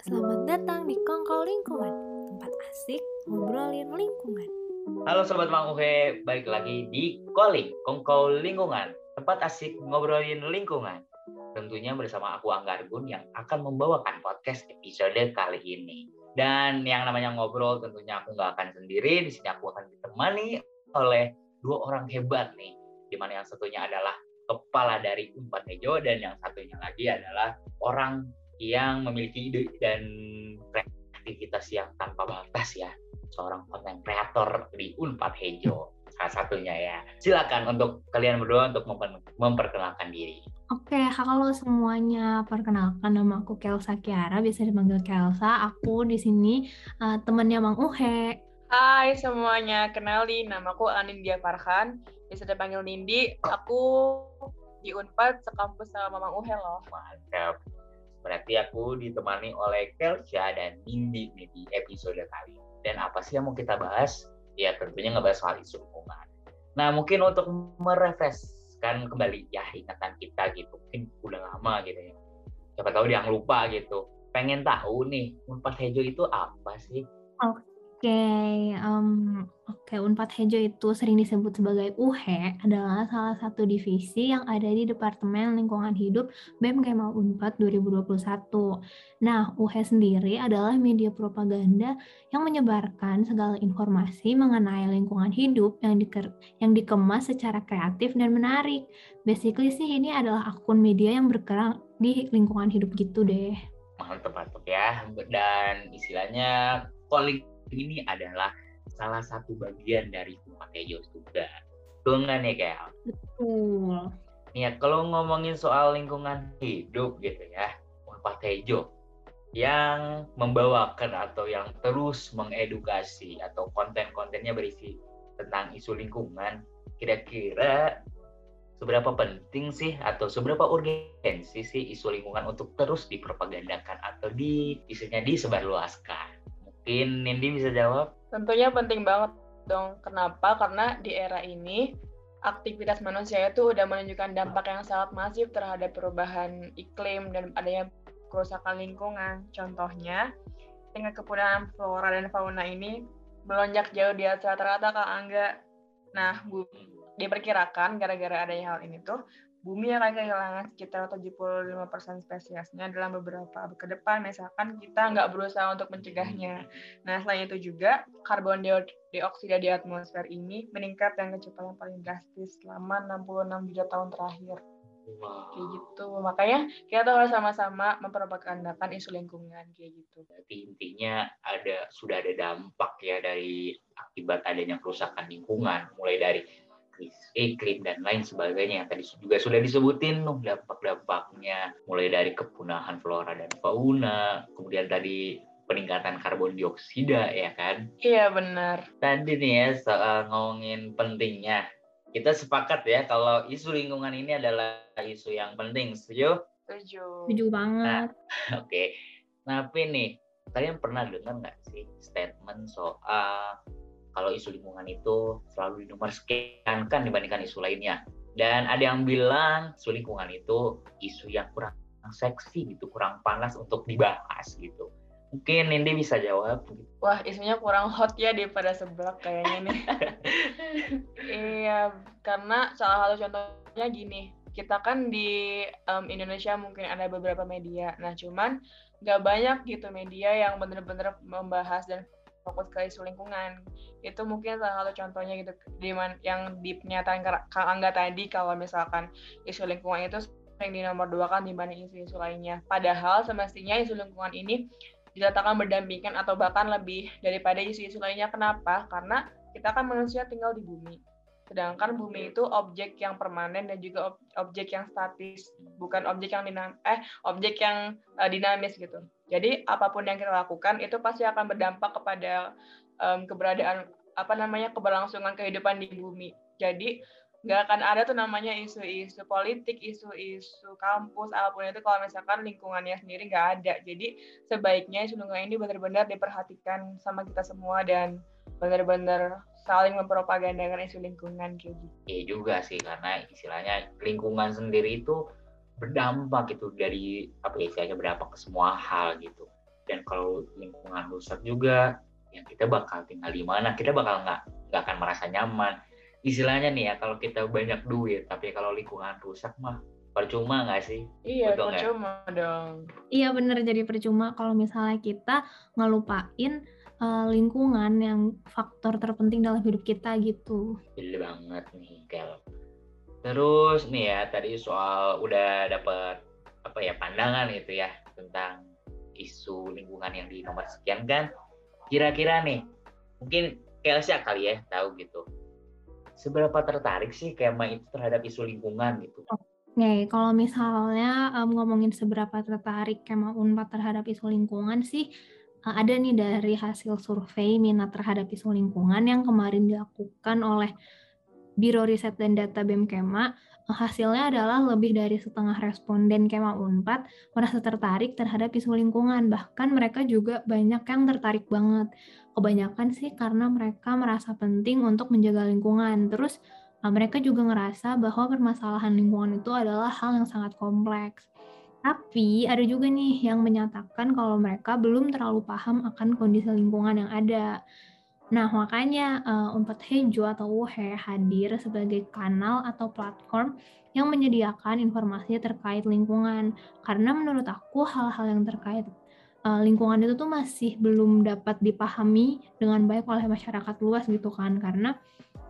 Selamat datang di Kongko Lingkungan, tempat asik ngobrolin lingkungan. Halo Sobat Mang Uhe, balik lagi di Calling, Kongko Lingkungan, tempat asik ngobrolin lingkungan. Tentunya bersama aku Anggargun yang akan membawakan podcast episode kali ini. Dan yang namanya ngobrol tentunya aku nggak akan sendiri, di sini aku akan ditemani oleh dua orang hebat nih, di mana yang satunya adalah kepala dari Unpad Hejo dan yang satunya lagi adalah orang yang memiliki ide dan kreativitas yang tanpa batas ya seorang konten kreator di Unpad Hejo salah satunya ya silakan untuk kalian berdua untuk memperkenalkan diri Oke, kalau semuanya perkenalkan nama aku Kelsa Kiara, bisa dipanggil Kelsa. Aku di sini uh, temannya Mang Uhe. Hai semuanya, kenalin namaku Anindya Farhan, bisa dipanggil Nindi. Aku di Unpad sekampus sama Mang Uhe loh. Mantap. Berarti aku ditemani oleh Kelsha dan Nindi nih di episode kali ini. Dan apa sih yang mau kita bahas? Ya tentunya ngebahas soal isu lingkungan. Nah mungkin untuk merefreshkan kembali ya ingatan kita gitu. Mungkin udah lama gitu ya. Siapa tahu dia lupa gitu. Pengen tahu nih, Unpad Hejo itu apa sih? Oke, okay, um, oke Unpad Hejo itu sering disebut sebagai UHE adalah salah satu divisi yang ada di Departemen Lingkungan Hidup BEM Kema Unpad 2021. Nah, UHE sendiri adalah media propaganda yang menyebarkan segala informasi mengenai lingkungan hidup yang, diker yang dikemas secara kreatif dan menarik. Basically sih ini adalah akun media yang bergerak di lingkungan hidup gitu deh. Mantap, mantap ya. Dan istilahnya calling ini adalah salah satu bagian dari Tejo juga. Betul nggak nih, Kel? Betul. Ya, kalau ngomongin soal lingkungan hidup gitu ya, Tejo yang membawakan atau yang terus mengedukasi atau konten-kontennya berisi tentang isu lingkungan, kira-kira seberapa penting sih atau seberapa urgensi sih isu lingkungan untuk terus dipropagandakan atau di isinya disebarluaskan? Mungkin Nindi bisa jawab? Tentunya penting banget dong. Kenapa? Karena di era ini aktivitas manusia itu udah menunjukkan dampak yang sangat masif terhadap perubahan iklim dan adanya kerusakan lingkungan. Contohnya, tingkat kepunahan flora dan fauna ini melonjak jauh di atas rata-rata Kak Angga. Nah, diperkirakan gara-gara adanya hal ini tuh bumi akan kehilangan sekitar 75% spesiesnya dalam beberapa abad ke depan, misalkan kita nggak berusaha untuk mencegahnya. Nah, selain itu juga, karbon dioksida di atmosfer ini meningkat dengan kecepatan paling drastis selama 66 juta tahun terakhir. Wow. Kayak gitu. Makanya kita tuh harus sama-sama mempropagandakan isu lingkungan kayak gitu. Jadi intinya ada sudah ada dampak ya dari akibat adanya kerusakan lingkungan, mulai dari iklim dan lain sebagainya yang tadi juga sudah disebutin tuh dampak-dampaknya. Mulai dari kepunahan flora dan fauna kemudian tadi peningkatan karbon dioksida ya kan? Iya benar. Tadi nih ya soal ngomongin pentingnya. Kita sepakat ya kalau isu lingkungan ini adalah isu yang penting. Setuju? Setuju. Setuju banget. Nah, oke. Okay. nah tapi nih kalian pernah dengar nggak sih statement soal kalau isu lingkungan itu selalu kan dibandingkan isu lainnya. Dan ada yang bilang isu lingkungan itu isu yang kurang seksi gitu, kurang panas untuk dibahas gitu. Mungkin Nindi bisa jawab. Wah, isunya kurang hot ya daripada seblak kayaknya nih. iya, karena salah satu contohnya gini, kita kan di um, Indonesia mungkin ada beberapa media, nah cuman nggak banyak gitu media yang benar-benar membahas dan fokus ke isu lingkungan. Itu mungkin salah satu contohnya gitu di man, yang di pernyataan Kang Angga tadi kalau misalkan isu lingkungan itu sering di nomor dua kan dibanding isu-isu lainnya. Padahal semestinya isu lingkungan ini diletakkan berdampingan atau bahkan lebih daripada isu-isu lainnya. Kenapa? Karena kita kan manusia tinggal di bumi. Sedangkan bumi itu objek yang permanen dan juga ob objek yang statis bukan objek yang dinam eh objek yang uh, dinamis gitu jadi apa pun yang kita lakukan itu pasti akan berdampak kepada um, keberadaan apa namanya keberlangsungan kehidupan di bumi jadi nggak akan ada tuh namanya isu-isu politik, isu-isu kampus, apa pun itu kalau misalkan lingkungannya sendiri nggak ada. Jadi sebaiknya isu lingkungan ini benar-benar diperhatikan sama kita semua dan benar-benar saling mempropagandakan isu lingkungan kayak gitu. Iya juga sih karena istilahnya lingkungan sendiri itu berdampak gitu dari apa ya istilahnya berdampak ke semua hal gitu. dan kalau lingkungan rusak juga yang kita bakal tinggal di mana kita bakal nggak nggak akan merasa nyaman istilahnya nih ya kalau kita banyak duit tapi kalau lingkungan rusak mah percuma nggak sih? Iya, Betul percuma gak? dong. Iya bener jadi percuma kalau misalnya kita ngelupain uh, lingkungan yang faktor terpenting dalam hidup kita gitu. Betul banget nih, Kel. Terus nih ya tadi soal udah dapet apa ya pandangan itu ya tentang isu lingkungan yang di nomor sekian kan. Kira-kira nih mungkin Kelsia kali ya tahu gitu. Seberapa tertarik sih Kema itu terhadap isu lingkungan gitu? Oke, kalau misalnya um, ngomongin seberapa tertarik Kema Unpad terhadap isu lingkungan sih, uh, ada nih dari hasil survei minat terhadap isu lingkungan yang kemarin dilakukan oleh Biro Riset dan Data BEM hasilnya adalah lebih dari setengah responden Kema Unpad merasa tertarik terhadap isu lingkungan. Bahkan mereka juga banyak yang tertarik banget. Kebanyakan sih karena mereka merasa penting untuk menjaga lingkungan. Terus Nah, mereka juga ngerasa bahwa permasalahan lingkungan itu adalah hal yang sangat kompleks. Tapi ada juga nih yang menyatakan kalau mereka belum terlalu paham akan kondisi lingkungan yang ada. Nah, makanya uh, Unpad Hejo atau UHE hadir sebagai kanal atau platform yang menyediakan informasi terkait lingkungan. Karena menurut aku hal-hal yang terkait uh, lingkungan itu tuh masih belum dapat dipahami dengan baik oleh masyarakat luas gitu kan. Karena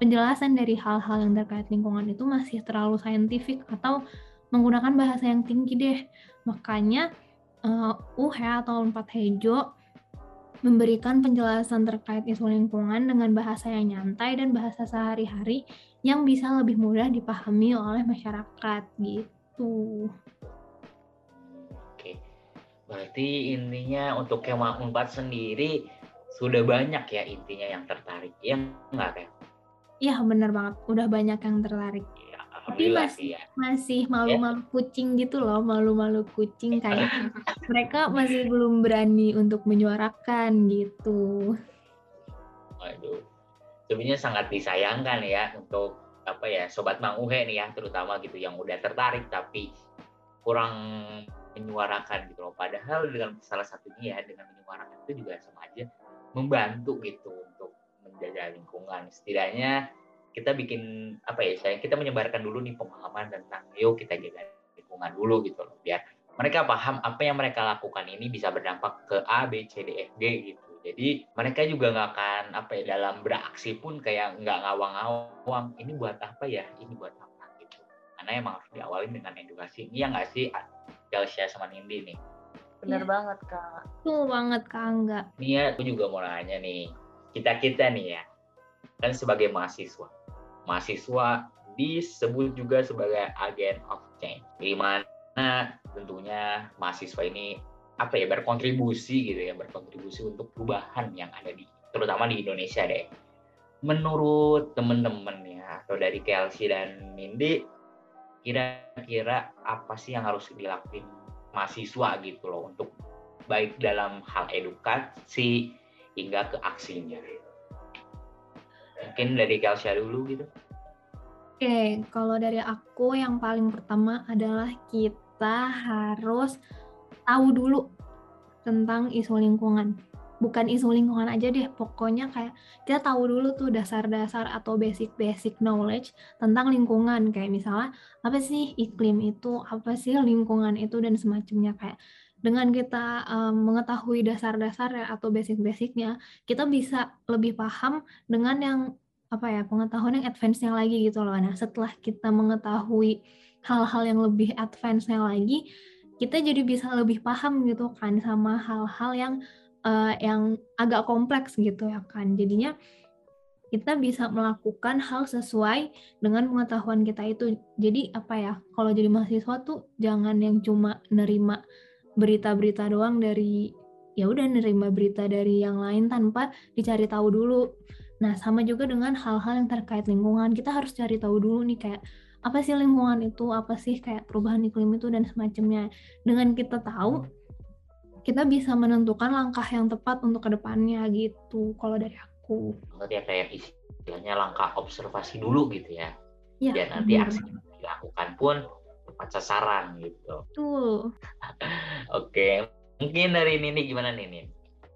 penjelasan dari hal-hal yang terkait lingkungan itu masih terlalu saintifik atau menggunakan bahasa yang tinggi deh. Makanya uh, UHE atau Unpad Hejo memberikan penjelasan terkait isu lingkungan dengan bahasa yang nyantai dan bahasa sehari-hari yang bisa lebih mudah dipahami oleh masyarakat gitu. Oke, berarti intinya untuk Kemah Unpad sendiri sudah banyak ya intinya yang tertarik, ya enggak kayak? Iya benar banget, udah banyak yang tertarik. Tapi masih ya. masih malu-malu kucing gitu loh, malu-malu kucing kayak mereka masih belum berani untuk menyuarakan gitu. Waduh, sebenarnya sangat disayangkan ya untuk apa ya sobat Mang Uhe nih ya terutama gitu yang udah tertarik tapi kurang menyuarakan gitu loh. Padahal dengan salah satunya ya dengan menyuarakan itu juga sama aja membantu gitu untuk menjaga lingkungan setidaknya kita bikin apa ya saya kita menyebarkan dulu nih pemahaman tentang yuk kita jaga lingkungan dulu gitu loh biar mereka paham apa yang mereka lakukan ini bisa berdampak ke A B C D F G gitu. Jadi mereka juga nggak akan apa ya dalam beraksi pun kayak nggak ngawang-ngawang ini buat apa ya? Ini buat apa? gitu. Karena emang harus diawali dengan edukasi. Ini ya nggak sih Delsia sama Nindi nih? Bener ya. banget kak. Tuh banget kak enggak nih ya aku juga mau nanya nih. Kita-kita nih ya, kan sebagai mahasiswa. Mahasiswa disebut juga sebagai agen of change. Di mana tentunya mahasiswa ini apa ya berkontribusi gitu ya, berkontribusi untuk perubahan yang ada di terutama di Indonesia deh. Menurut teman-teman ya atau dari Kelsey dan Mindy kira-kira apa sih yang harus dilakuin mahasiswa gitu loh untuk baik dalam hal edukasi hingga ke aksinya. Mungkin dari Kelsia dulu gitu. Oke, kalau dari aku yang paling pertama adalah kita harus tahu dulu tentang isu lingkungan. Bukan isu lingkungan aja deh, pokoknya kayak kita tahu dulu tuh dasar-dasar atau basic-basic knowledge tentang lingkungan. Kayak misalnya, apa sih iklim itu, apa sih lingkungan itu, dan semacamnya. Kayak dengan kita um, mengetahui dasar-dasar atau basic-basicnya, kita bisa lebih paham dengan yang apa ya pengetahuan yang advance yang lagi gitu loh. Nah setelah kita mengetahui hal-hal yang lebih advance yang lagi, kita jadi bisa lebih paham gitu kan sama hal-hal yang uh, yang agak kompleks gitu ya kan. Jadinya kita bisa melakukan hal sesuai dengan pengetahuan kita itu. Jadi apa ya, kalau jadi mahasiswa tuh jangan yang cuma nerima berita-berita doang dari ya udah nerima berita dari yang lain tanpa dicari tahu dulu. Nah, sama juga dengan hal-hal yang terkait lingkungan. Kita harus cari tahu dulu nih kayak apa sih lingkungan itu, apa sih kayak perubahan iklim itu dan semacamnya. Dengan kita tahu, kita bisa menentukan langkah yang tepat untuk ke depannya gitu. Kalau dari aku. Berarti ya kayak istilahnya langkah observasi dulu gitu ya. Ya, Biar nanti aksi yang dilakukan pun tepat sasaran gitu. Betul. Oke, Mungkin dari Nini gimana Nini?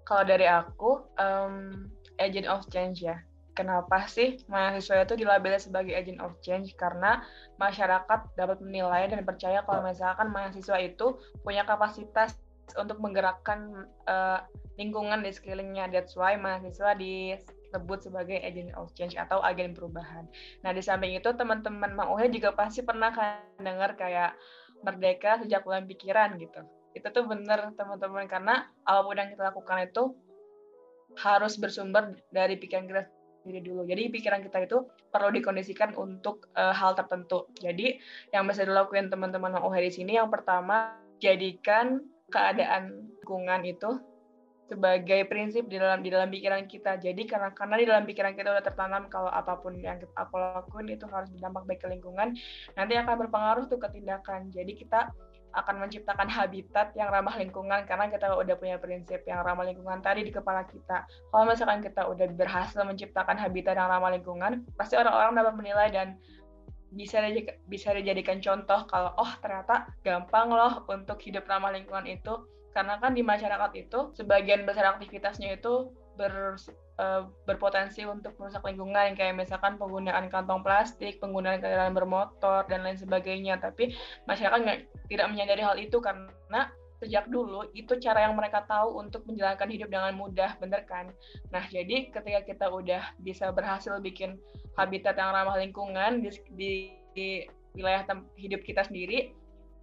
Kalau dari aku, um, agent of change ya. Kenapa sih mahasiswa itu dilabeli sebagai agent of change? Karena masyarakat dapat menilai dan percaya kalau misalkan mahasiswa itu punya kapasitas untuk menggerakkan uh, lingkungan di sekelilingnya. That's why mahasiswa disebut sebagai agent of change atau agen perubahan. Nah, di samping itu teman-teman Mang Uhe juga pasti pernah kan dengar kayak merdeka sejak bulan pikiran gitu itu tuh bener teman-teman karena apa pun yang kita lakukan itu harus bersumber dari pikiran kita sendiri dulu. Jadi pikiran kita itu perlu dikondisikan untuk uh, hal tertentu. Jadi yang bisa dilakukan teman-teman OH di sini yang pertama jadikan keadaan lingkungan itu sebagai prinsip di dalam di dalam pikiran kita. Jadi karena karena di dalam pikiran kita udah tertanam kalau apa pun yang aku lakuin itu harus berdampak baik ke lingkungan, nanti akan berpengaruh tuh ke tindakan. Jadi kita akan menciptakan habitat yang ramah lingkungan karena kita udah punya prinsip yang ramah lingkungan tadi di kepala kita. Kalau misalkan kita udah berhasil menciptakan habitat yang ramah lingkungan, pasti orang-orang dapat menilai dan bisa bisa dijadikan contoh kalau oh ternyata gampang loh untuk hidup ramah lingkungan itu karena kan di masyarakat itu sebagian besar aktivitasnya itu ber, uh, berpotensi untuk merusak lingkungan kayak misalkan penggunaan kantong plastik, penggunaan kendaraan bermotor dan lain sebagainya. Tapi masyarakat nggak tidak menyadari hal itu karena sejak dulu itu cara yang mereka tahu untuk menjalankan hidup dengan mudah, bener kan? Nah, jadi ketika kita udah bisa berhasil bikin habitat yang ramah lingkungan di, di, di wilayah hidup kita sendiri,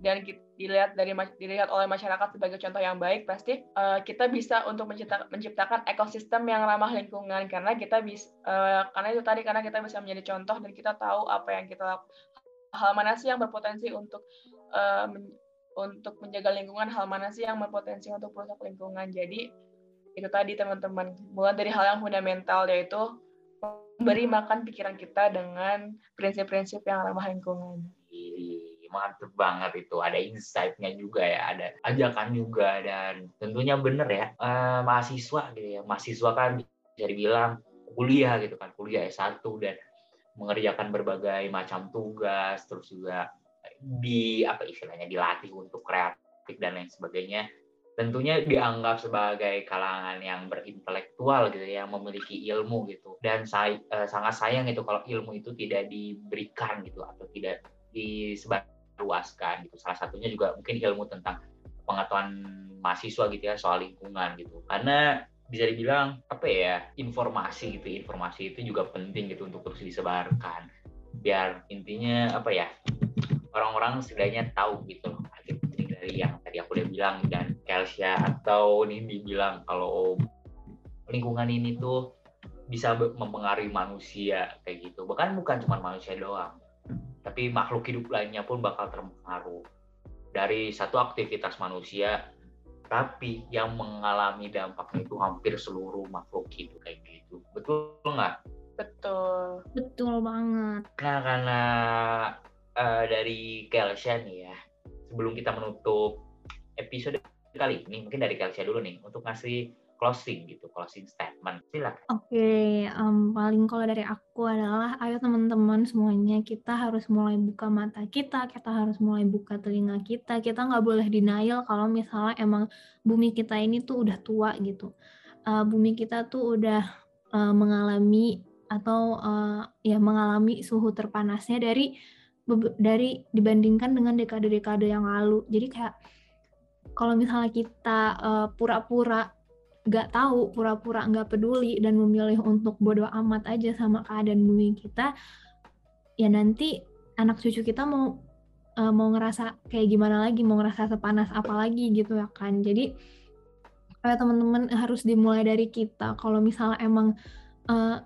dan dilihat dari dilihat oleh masyarakat sebagai contoh yang baik pasti uh, kita bisa untuk mencipta, menciptakan ekosistem yang ramah lingkungan. Karena kita bisa uh, karena itu tadi karena kita bisa menjadi contoh dan kita tahu apa yang kita hal mana sih yang berpotensi untuk uh, men, untuk menjaga lingkungan hal mana sih yang berpotensi untuk merusak lingkungan. Jadi itu tadi teman-teman. Mulai dari hal yang fundamental yaitu memberi makan pikiran kita dengan prinsip-prinsip yang ramah lingkungan mantep banget itu. Ada insight-nya juga ya ada ajakan juga dan tentunya bener ya eh, mahasiswa gitu ya. Mahasiswa kan bisa dibilang kuliah gitu kan kuliah S1 dan mengerjakan berbagai macam tugas terus juga di apa istilahnya dilatih untuk kreatif dan lain sebagainya. Tentunya dianggap sebagai kalangan yang berintelektual gitu ya, yang memiliki ilmu gitu. Dan say, eh, sangat sayang itu kalau ilmu itu tidak diberikan gitu atau tidak disebar luaskan gitu. Salah satunya juga mungkin ilmu tentang pengetahuan mahasiswa gitu ya soal lingkungan gitu. Karena bisa dibilang apa ya informasi gitu informasi itu juga penting gitu untuk terus disebarkan biar intinya apa ya orang-orang setidaknya tahu gitu loh arti dari yang tadi aku udah bilang dan Kelsia atau ini dibilang kalau lingkungan ini tuh bisa mempengaruhi manusia kayak gitu bahkan bukan cuma manusia doang tapi makhluk hidup lainnya pun bakal terpengaruh. Dari satu aktivitas manusia tapi yang mengalami dampak itu hampir seluruh makhluk hidup kayak gitu. Betul nggak? Betul. Betul banget. Nah karena uh, dari Kelsha nih ya sebelum kita menutup episode kali ini mungkin dari Kelsha dulu nih untuk ngasih closing gitu, closing statement. Silakan. Oke, okay, um, paling kalau dari aku adalah ayo teman-teman semuanya kita harus mulai buka mata kita, kita harus mulai buka telinga kita. Kita nggak boleh denial kalau misalnya emang bumi kita ini tuh udah tua gitu. Uh, bumi kita tuh udah uh, mengalami atau uh, ya mengalami suhu terpanasnya dari dari dibandingkan dengan dekade-dekade yang lalu. Jadi kayak kalau misalnya kita pura-pura uh, nggak tahu pura-pura nggak peduli dan memilih untuk bodoh amat aja sama keadaan bumi kita ya nanti anak cucu kita mau uh, mau ngerasa kayak gimana lagi mau ngerasa sepanas apa lagi gitu ya kan. Jadi kayak teman-teman harus dimulai dari kita. Kalau misalnya emang uh,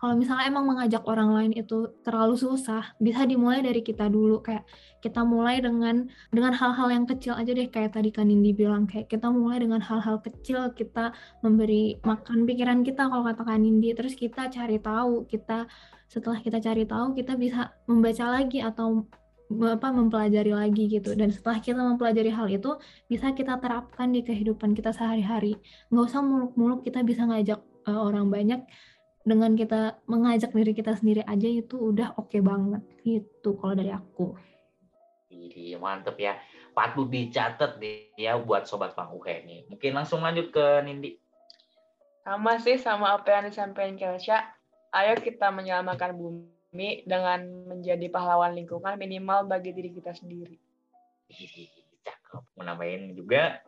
kalau misalnya emang mengajak orang lain itu terlalu susah, bisa dimulai dari kita dulu. Kayak kita mulai dengan dengan hal-hal yang kecil aja deh. Kayak tadi kan Indi bilang kayak kita mulai dengan hal-hal kecil. Kita memberi makan pikiran kita kalau katakan Indi terus kita cari tahu kita setelah kita cari tahu kita bisa membaca lagi atau apa mempelajari lagi gitu. Dan setelah kita mempelajari hal itu bisa kita terapkan di kehidupan kita sehari-hari. Nggak usah muluk-muluk kita bisa ngajak uh, orang banyak dengan kita mengajak diri kita sendiri aja itu udah oke okay banget gitu kalau dari aku. Iya mantep ya. patut dicatat nih ya buat sobat Panguhe nih. Mungkin langsung lanjut ke Nindi. Sama sih sama apa yang disampaikan Kelsha. Ayo kita menyelamatkan bumi dengan menjadi pahlawan lingkungan minimal bagi diri kita sendiri. Cakep. Mau nambahin juga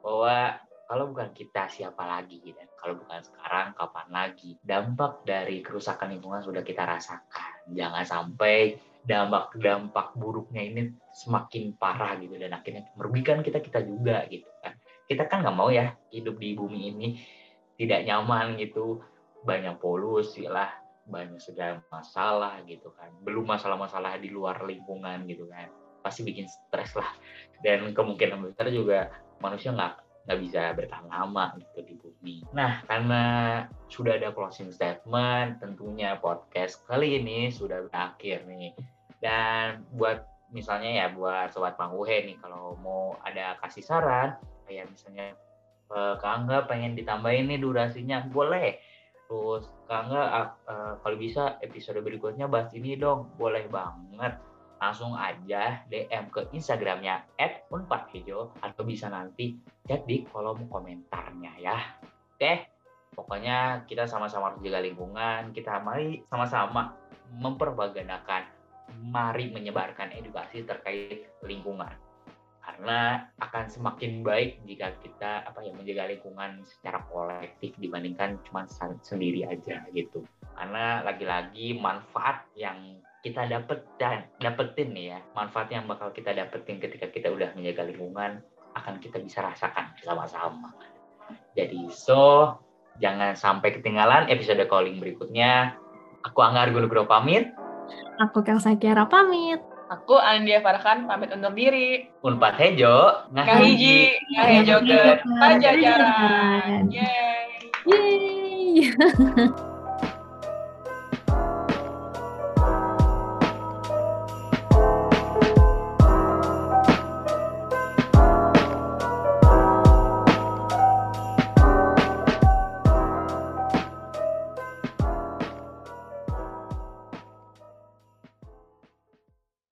bahwa kalau bukan kita siapa lagi dan kalau bukan sekarang kapan lagi? Dampak dari kerusakan lingkungan sudah kita rasakan. Jangan sampai dampak-dampak buruknya ini semakin parah gitu dan akhirnya merugikan kita kita juga gitu kan. Kita kan nggak mau ya hidup di bumi ini tidak nyaman gitu. Banyak polusi lah banyak segala masalah gitu kan. Belum masalah-masalah di luar lingkungan gitu kan. Pasti bikin stres lah. Dan kemungkinan besar juga manusia nggak nggak bisa bertahan lama gitu di bumi. Nah, karena sudah ada closing statement, tentunya podcast kali ini sudah berakhir nih. Dan buat misalnya ya buat sobat Pangguhe nih kalau mau ada kasih saran kayak misalnya eh, Kak Angga pengen ditambahin nih durasinya boleh terus Kak Angga uh, kalau bisa episode berikutnya bahas ini dong boleh banget langsung aja DM ke Instagramnya @unpadhejo atau bisa nanti chat di kolom komentarnya ya. Oke, pokoknya kita sama-sama harus jaga lingkungan, kita mari sama-sama memperbaganakan, mari menyebarkan edukasi terkait lingkungan. Karena akan semakin baik jika kita apa ya menjaga lingkungan secara kolektif dibandingkan cuma sendiri aja gitu. Karena lagi-lagi manfaat yang kita dapet dan dapetin nih ya manfaat yang bakal kita dapetin ketika kita udah menjaga lingkungan akan kita bisa rasakan sama-sama. Jadi so jangan sampai ketinggalan episode calling berikutnya. Aku Anggar Gulu pamit. Aku Kelsa Kiara pamit. Aku Andia Farhan pamit undur diri. Unpad Hejo. Ngahiji. Ngahejo ke Pajajaran. Yeay. Yeay.